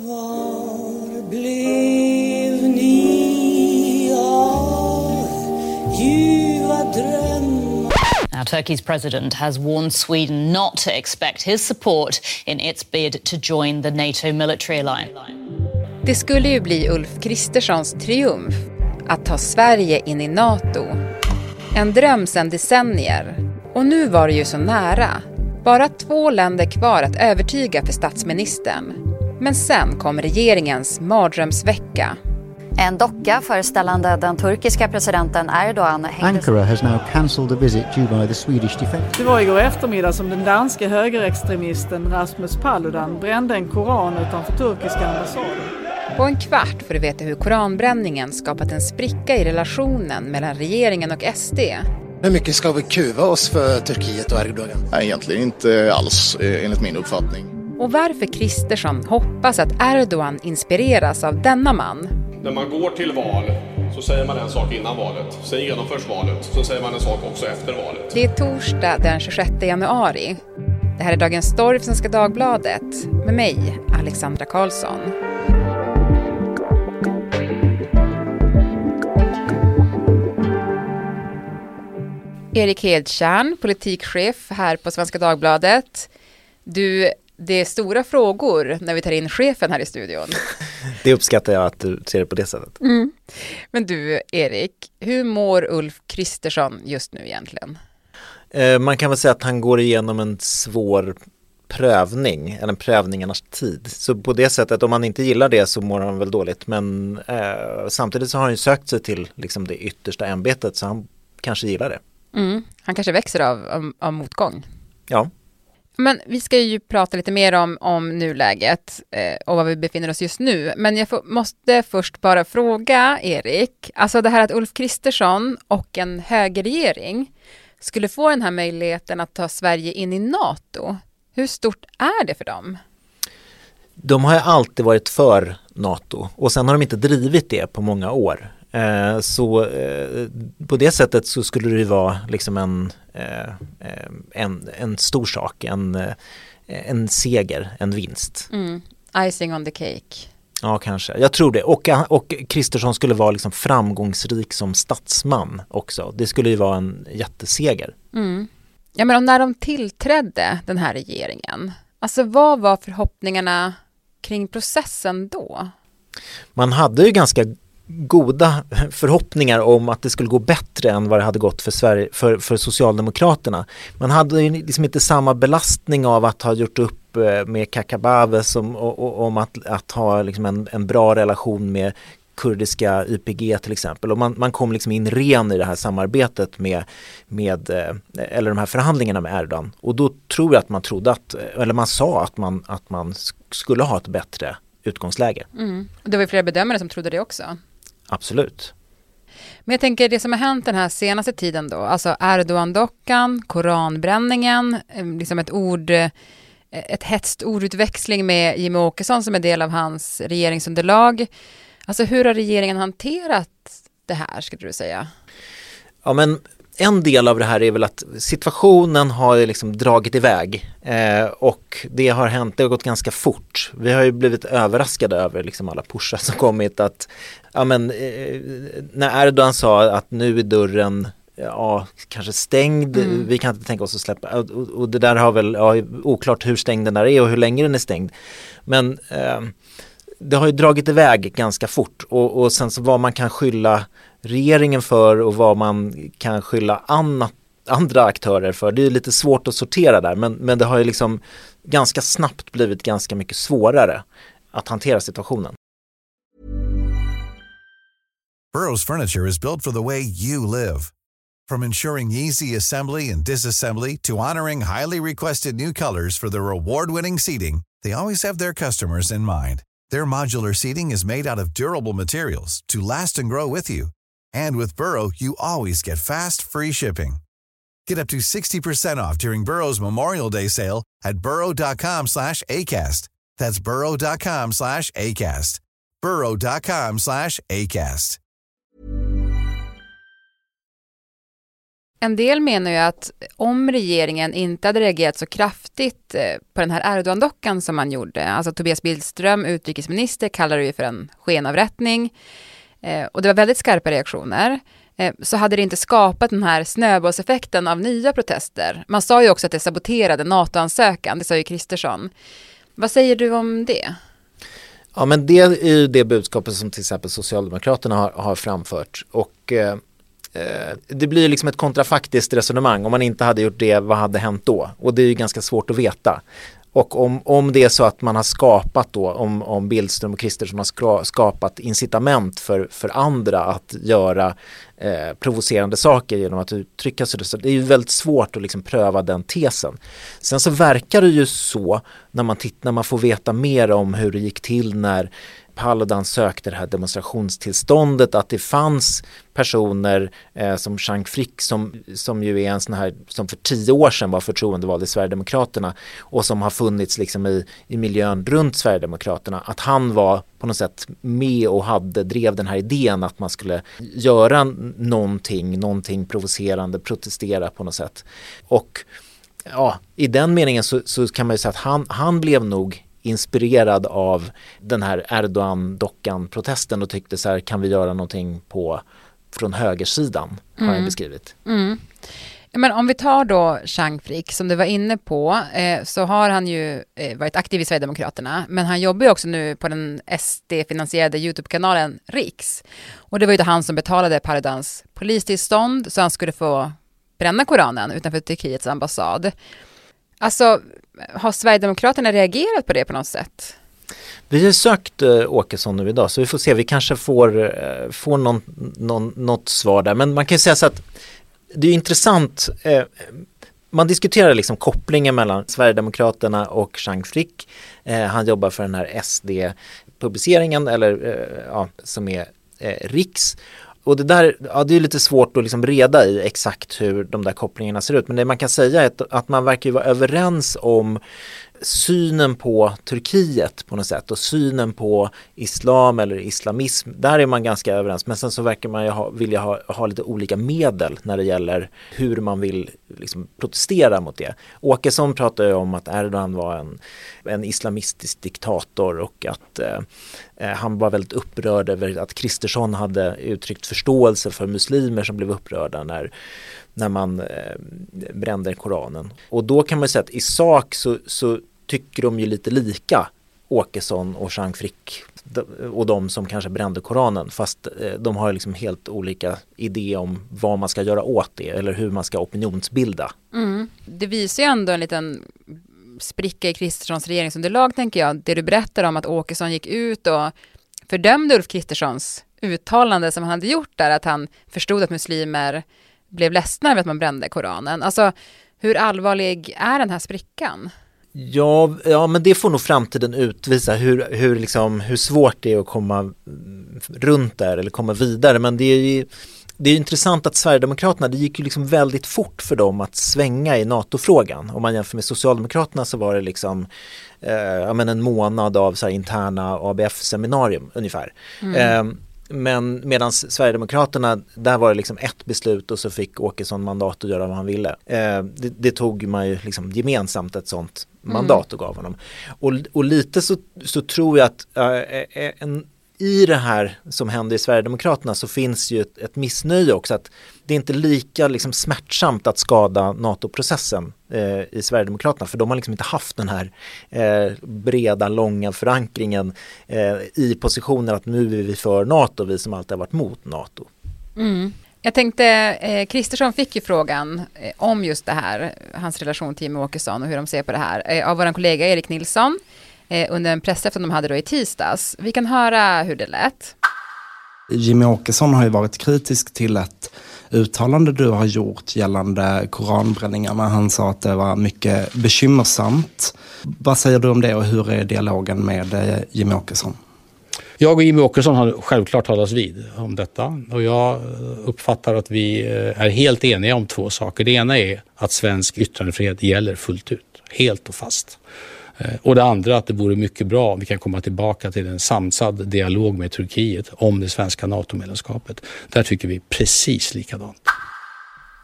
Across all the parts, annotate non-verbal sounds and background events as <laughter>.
Var blev ni av ljuva drömmar? Now, Turkey's president has warned Sweden not to expect his support in its bid to join the NATO military alliance. Det skulle ju bli Ulf Kristerssons triumf att ta Sverige in i NATO. En dröm sedan decennier. Och nu var det ju så nära. Bara två länder kvar att övertyga för statsministern. Men sen kom regeringens mardrömsvecka. En docka föreställande den turkiska presidenten Erdogan hängdes... Ankara has now cancelled a visit due by the Swedish defence. Det var igår eftermiddag som den danske högerextremisten Rasmus Paludan brände en koran utanför turkiska ambassaden. På en kvart får du veta hur koranbränningen skapat en spricka i relationen mellan regeringen och SD. Hur mycket ska vi kuva oss för Turkiet och Erdogan? Nej, egentligen inte alls eh, enligt min uppfattning. Och varför Kristersson hoppas att Erdogan inspireras av denna man. När man går till val så säger man en sak innan valet. Sen genomförs valet. Så säger man en sak också efter valet. Det är torsdag den 26 januari. Det här är Dagens Story för Svenska Dagbladet med mig, Alexandra Karlsson. Erik Hedtjärn, politikchef här på Svenska Dagbladet. Du, det är stora frågor när vi tar in chefen här i studion. <laughs> Det uppskattar jag att du ser det på det sättet. Mm. Men du, Erik, hur mår Ulf Kristersson just nu egentligen? Eh, man kan väl säga att han går igenom en svår prövning, eller en prövningarnas tid. Så på det sättet, om man inte gillar det så mår han väl dåligt. Men eh, samtidigt så har han ju sökt sig till liksom, det yttersta ämbetet så han kanske gillar det. Mm. Han kanske växer av, av, av motgång. Ja. Men vi ska ju prata lite mer om, om nuläget eh, och var vi befinner oss just nu. Men jag får, måste först bara fråga Erik, alltså det här att Ulf Kristersson och en högerregering skulle få den här möjligheten att ta Sverige in i NATO. Hur stort är det för dem? De har ju alltid varit för NATO och sen har de inte drivit det på många år. Eh, så eh, på det sättet så skulle det vara liksom en, eh, en, en stor sak, en, en seger, en vinst. Mm. Icing on the cake. Ja, kanske. Jag tror det. Och, och Kristersson skulle vara liksom framgångsrik som statsman också. Det skulle ju vara en jätteseger. Mm. Ja, men när de tillträdde den här regeringen, alltså vad var förhoppningarna kring processen då? Man hade ju ganska goda förhoppningar om att det skulle gå bättre än vad det hade gått för, Sverige, för, för Socialdemokraterna. Man hade ju liksom inte samma belastning av att ha gjort upp eh, med Kakabaveh som, och, och, om att, att ha liksom en, en bra relation med kurdiska YPG till exempel och man, man kom liksom in ren i det här samarbetet med, med eh, eller de här förhandlingarna med Erdogan och då tror jag att man trodde att, eller man sa att man, att man skulle ha ett bättre utgångsläge. Mm. Det var flera bedömare som trodde det också. Absolut. Men jag tänker det som har hänt den här senaste tiden då, alltså Erdogan-dockan, koranbränningen, eh, liksom ett ord, eh, ett hetst ordutväxling med Jimmie Åkesson som är del av hans regeringsunderlag. Alltså hur har regeringen hanterat det här skulle du säga? Ja men en del av det här är väl att situationen har liksom dragit iväg eh, och det har hänt, det har gått ganska fort. Vi har ju blivit överraskade över liksom alla pushar som kommit att, ja men eh, när Erdogan sa att nu är dörren ja, kanske stängd, mm. vi kan inte tänka oss att släppa, och, och det där har väl, ja, oklart hur stängd den där är och hur länge den är stängd. Men eh, det har ju dragit iväg ganska fort och, och sen så vad man kan skylla regeringen för och vad man kan skylla annat, andra aktörer för. Det är lite svårt att sortera där men, men det har ju liksom ganska snabbt blivit ganska mycket svårare att hantera situationen. Burrows furniture is built for the way you live. From ensuring easy assembly and disassembly to honoring highly requested new colors for their award-winning seating, they always have their customers in mind. Their modular seating is made out of durable materials to last and grow with you. And with Burrow, you always get fast, free shipping. Get up to 60% off during Burrow's Memorial Day sale at burrow.com slash ACAST. That's burrow.com slash ACAST. burrow.com slash ACAST. En del menar ju att om regeringen inte hade reagerat så kraftigt eh, på den här Erdogan-dockan som man gjorde, alltså Tobias Billström, utrikesminister, kallar det ju för en skenavrättning, eh, och det var väldigt skarpa reaktioner, eh, så hade det inte skapat den här snöbollseffekten av nya protester. Man sa ju också att det saboterade NATO-ansökan, det sa ju Kristersson. Vad säger du om det? Ja men det är ju det budskapet som till exempel Socialdemokraterna har, har framfört och eh, eh det blir liksom ett kontrafaktiskt resonemang. Om man inte hade gjort det, vad hade hänt då? Och det är ju ganska svårt att veta. Och om, om det är så att man har skapat då, om, om Billström och Kristersson har skapat incitament för, för andra att göra eh, provocerande saker genom att uttrycka sig. Så det är ju väldigt svårt att liksom pröva den tesen. Sen så verkar det ju så när man, titt, när man får veta mer om hur det gick till när Paludan sökte det här demonstrationstillståndet att det fanns personer eh, som Jean Frick som, som ju är en sån här som för tio år sedan var förtroendevald i Sverigedemokraterna och som har funnits liksom i, i miljön runt Sverigedemokraterna att han var på något sätt med och hade, drev den här idén att man skulle göra någonting, någonting provocerande, protestera på något sätt. Och ja, i den meningen så, så kan man ju säga att han, han blev nog inspirerad av den här Erdogan-dockan-protesten och tyckte så här, kan vi göra någonting på från högersidan, har mm. jag beskrivit. Mm. Men om vi tar då Chang Frick, som du var inne på, eh, så har han ju eh, varit aktiv i Sverigedemokraterna, men han jobbar ju också nu på den SD-finansierade YouTube-kanalen Riks. Och det var ju då han som betalade Paradans polistillstånd, så han skulle få bränna Koranen utanför Turkiets ambassad. Alltså, har Sverigedemokraterna reagerat på det på något sätt? Vi har sökt eh, Åkesson nu idag så vi får se, vi kanske får, eh, får någon, någon, något svar där. Men man kan ju säga så att det är intressant, eh, man diskuterar liksom kopplingen mellan Sverigedemokraterna och Chang Frick. han jobbar för den här SD-publiceringen eller ja, som är Riks och det där, ja det är lite svårt att liksom reda i exakt hur de där kopplingarna ser ut. Men det man kan säga är att, att man verkar vara överens om synen på Turkiet på något sätt och synen på islam eller islamism, där är man ganska överens. Men sen så verkar man ju ha, vilja ha, ha lite olika medel när det gäller hur man vill liksom protestera mot det. Åkesson pratar ju om att Erdogan var en, en islamistisk diktator och att eh, eh han var väldigt upprörd över att Kristersson hade uttryckt förståelse för muslimer som blev upprörda när när man eh, brände Koranen. Och då kan man säga att i sak så, så tycker de ju lite lika Åkesson och Jean Frick och de som kanske brände Koranen fast eh, de har liksom helt olika idé om vad man ska göra åt det eller hur man ska opinionsbilda. Mm. Det visar ju ändå en liten spricka i Kristerssons regeringsunderlag tänker jag. Det du berättar om att Åkesson gick ut och fördömde Ulf Kristerssons uttalande som han hade gjort där, att han förstod att muslimer blev ledsna över att man brände Koranen. Alltså, hur allvarlig är den här sprickan? Ja, ja, men det får nog framtiden utvisa hur, hur, liksom, hur svårt det är att komma runt där eller komma vidare. Men det är ju det är intressant att Sverigedemokraterna, det gick ju liksom väldigt fort för dem att svänga i NATO-frågan. Om man jämför med Socialdemokraterna så var det liksom eh, ja, men en månad av så interna ABF-seminarium ungefär. Mm. Eh, men medan Sverigedemokraterna, där var det liksom ett beslut och så fick Åkesson mandat att göra vad han ville. Eh, det, det, tog man ju liksom gemensamt ett sånt mandat och gav honom. Och, och lite så, så tror jag att äh, en, i det här som händer i Sverigedemokraterna så finns ju ett, ett missnöje också att det är inte lika liksom smärtsamt att skada NATO-processen eh, i Sverigedemokraterna för de har liksom inte haft den här eh, breda, långa förankringen eh, i positionen att nu är vi för NATO, vi som alltid har varit mot NATO. Mm. Jag tänkte, eh, Kristersson eh, fick ju frågan eh, om just det här, hans relation till Jimmie Åkesson och hur de ser på det här, eh, av vår kollega Erik Nilsson eh, under en pressträff som de hade då i tisdags. Vi kan höra hur det lät. Jimmie Åkesson har ju varit kritisk till ett uttalande du har gjort gällande koranbränningarna. Han sa att det var mycket bekymmersamt. Vad säger du om det och hur är dialogen med eh, Jimmie Åkesson? Jag och Jimmie Åkesson har självklart talats vid om detta och jag uppfattar att vi eh, är helt eniga om två saker. Det ena är att svensk yttrandefrihet gäller fullt ut, helt och fast. Eh, och det andra att det vore mycket bra om vi kan komma tillbaka till en samsad dialog med Turkiet om det svenska NATO-medlemskapet. Där tycker vi precis likadant.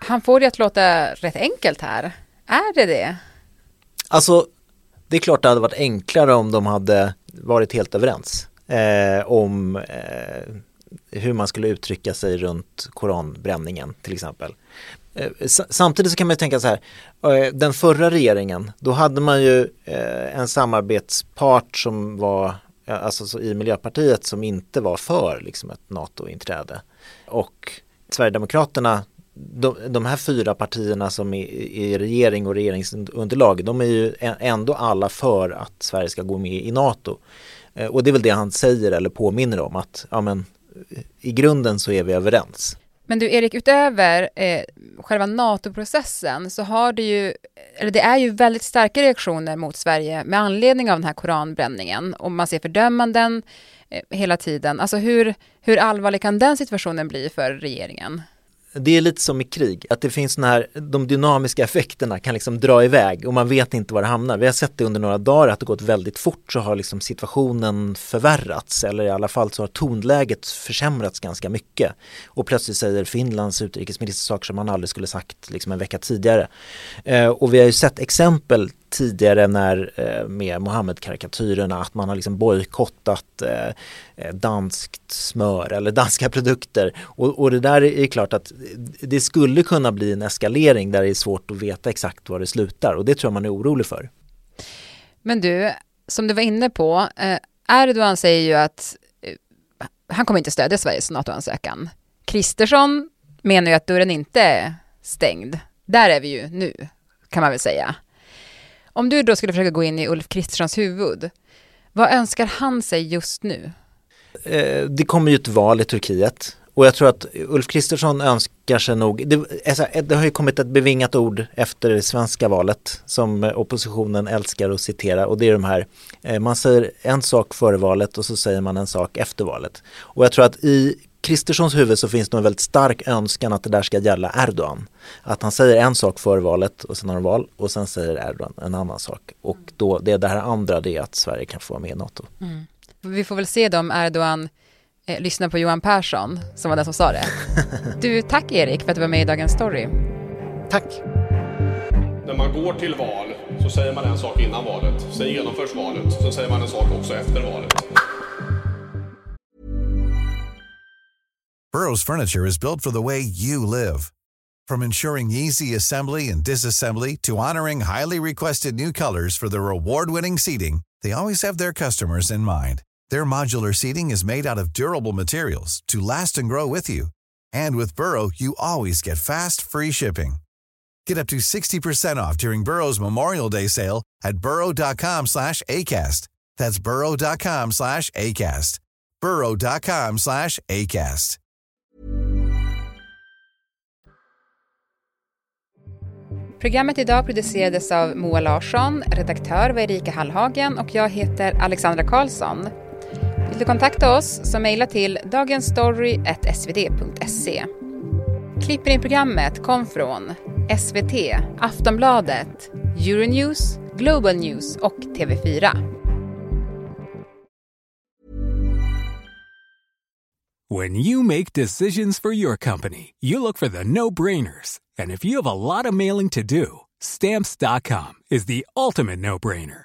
Han får det att låta rätt enkelt här. Är det det? Alltså, det är klart det hade varit enklare om de hade varit helt överens eh, om eh, hur man skulle uttrycka sig runt koranbränningen till exempel. Eh, samtidigt så kan man tänka så här, eh, den förra regeringen, då hade man ju eh, en samarbetspart som var, alltså i Miljöpartiet som inte var för liksom ett NATO-inträde. Och Sverigedemokraterna, de, de här fyra partierna som är i regering och regeringsunderlag, de är ju ändå alla för att Sverige ska gå med i NATO. Och det är väl det han säger eller påminner om att ja, men, i grunden så är vi överens. Men du Erik, utöver eh, själva NATO-processen så har det ju, eller det är ju väldigt starka reaktioner mot Sverige med anledning av den här koranbränningen och man ser fördömanden eh, hela tiden. Alltså hur, hur allvarlig kan den situationen bli för regeringen? Det är lite som i krig, att det finns här, de dynamiska effekterna kan liksom dra iväg och man vet inte var det hamnar. Vi har sett det under några dagar att det gått väldigt fort så har liksom situationen förvärrats eller i alla fall så har tonläget försämrats ganska mycket. Och plötsligt säger Finlands utrikesminister saker som han aldrig skulle sagt liksom en vecka tidigare. Eh, och vi har ju sett exempel tidigare när eh, med Mohammed-karikatyrerna att man har liksom bojkottat eh, eh, danskt smör eller <laughs> danska produkter och, och det där är klart att det skulle kunna bli en eskalering där det är svårt att veta exakt var det slutar och det tror jag man är orolig för. Men du, som du var inne på, Erdogan säger ju att han kommer inte stödja Sveriges NATO-ansökan. Kristersson menar ju att dörren inte är stängd. Där är vi ju nu, kan man väl säga. Om du då skulle försöka gå in i Ulf Kristerssons huvud, vad önskar han sig just nu? Eh, det kommer ju ett val i Turkiet och jag tror att Ulf Kristersson önskar sig nog, det, alltså, det, har ju kommit ett bevingat ord efter det svenska valet som oppositionen älskar att citera och det är de här, eh, man säger en sak före valet och så säger man en sak efter valet. Och jag tror att i Kristerssons huvud så finns det en väldigt stark önskan att det där ska gälla Erdogan. Att han säger en sak före valet och sen har de val och sen säger Erdogan en annan sak. Och då, det, det här andra det är att Sverige kan få vara med i NATO. Mm. Vi får väl se då om Erdogan eh, lyssnar på Johan Persson som var den som sa det. <laughs> Du, tack Erik för att du var med i Dagens Story. Tack. När man går till val så säger man en sak innan valet. Sen genomförs valet. Sen säger man en sak också efter valet. Burrow's furniture is built for the way you live. From ensuring easy assembly and disassembly to honoring highly requested new colors for their award-winning seating, they always have their customers in mind. Their modular seating is made out of durable materials to last and grow with you. And with Burrow, you always get fast, free shipping. Get up to 60% off during Burrow's Memorial Day sale at burrow.com slash ACAST. That's burrow.com slash ACAST. burrow.com slash ACAST. Programmet idag producerades av Moa Larsson, redaktör var Erika Hallhagen och jag heter Alexandra Karlsson. Vill du kontakta oss så mejla till dagensstory.svd.se. Klippen i programmet kom från SVT, Aftonbladet, Euronews, Global News och TV4. When you make decisions for your company, you look for the no-brainers. And if you have a lot of mailing to do, stamps.com is the ultimate no-brainer.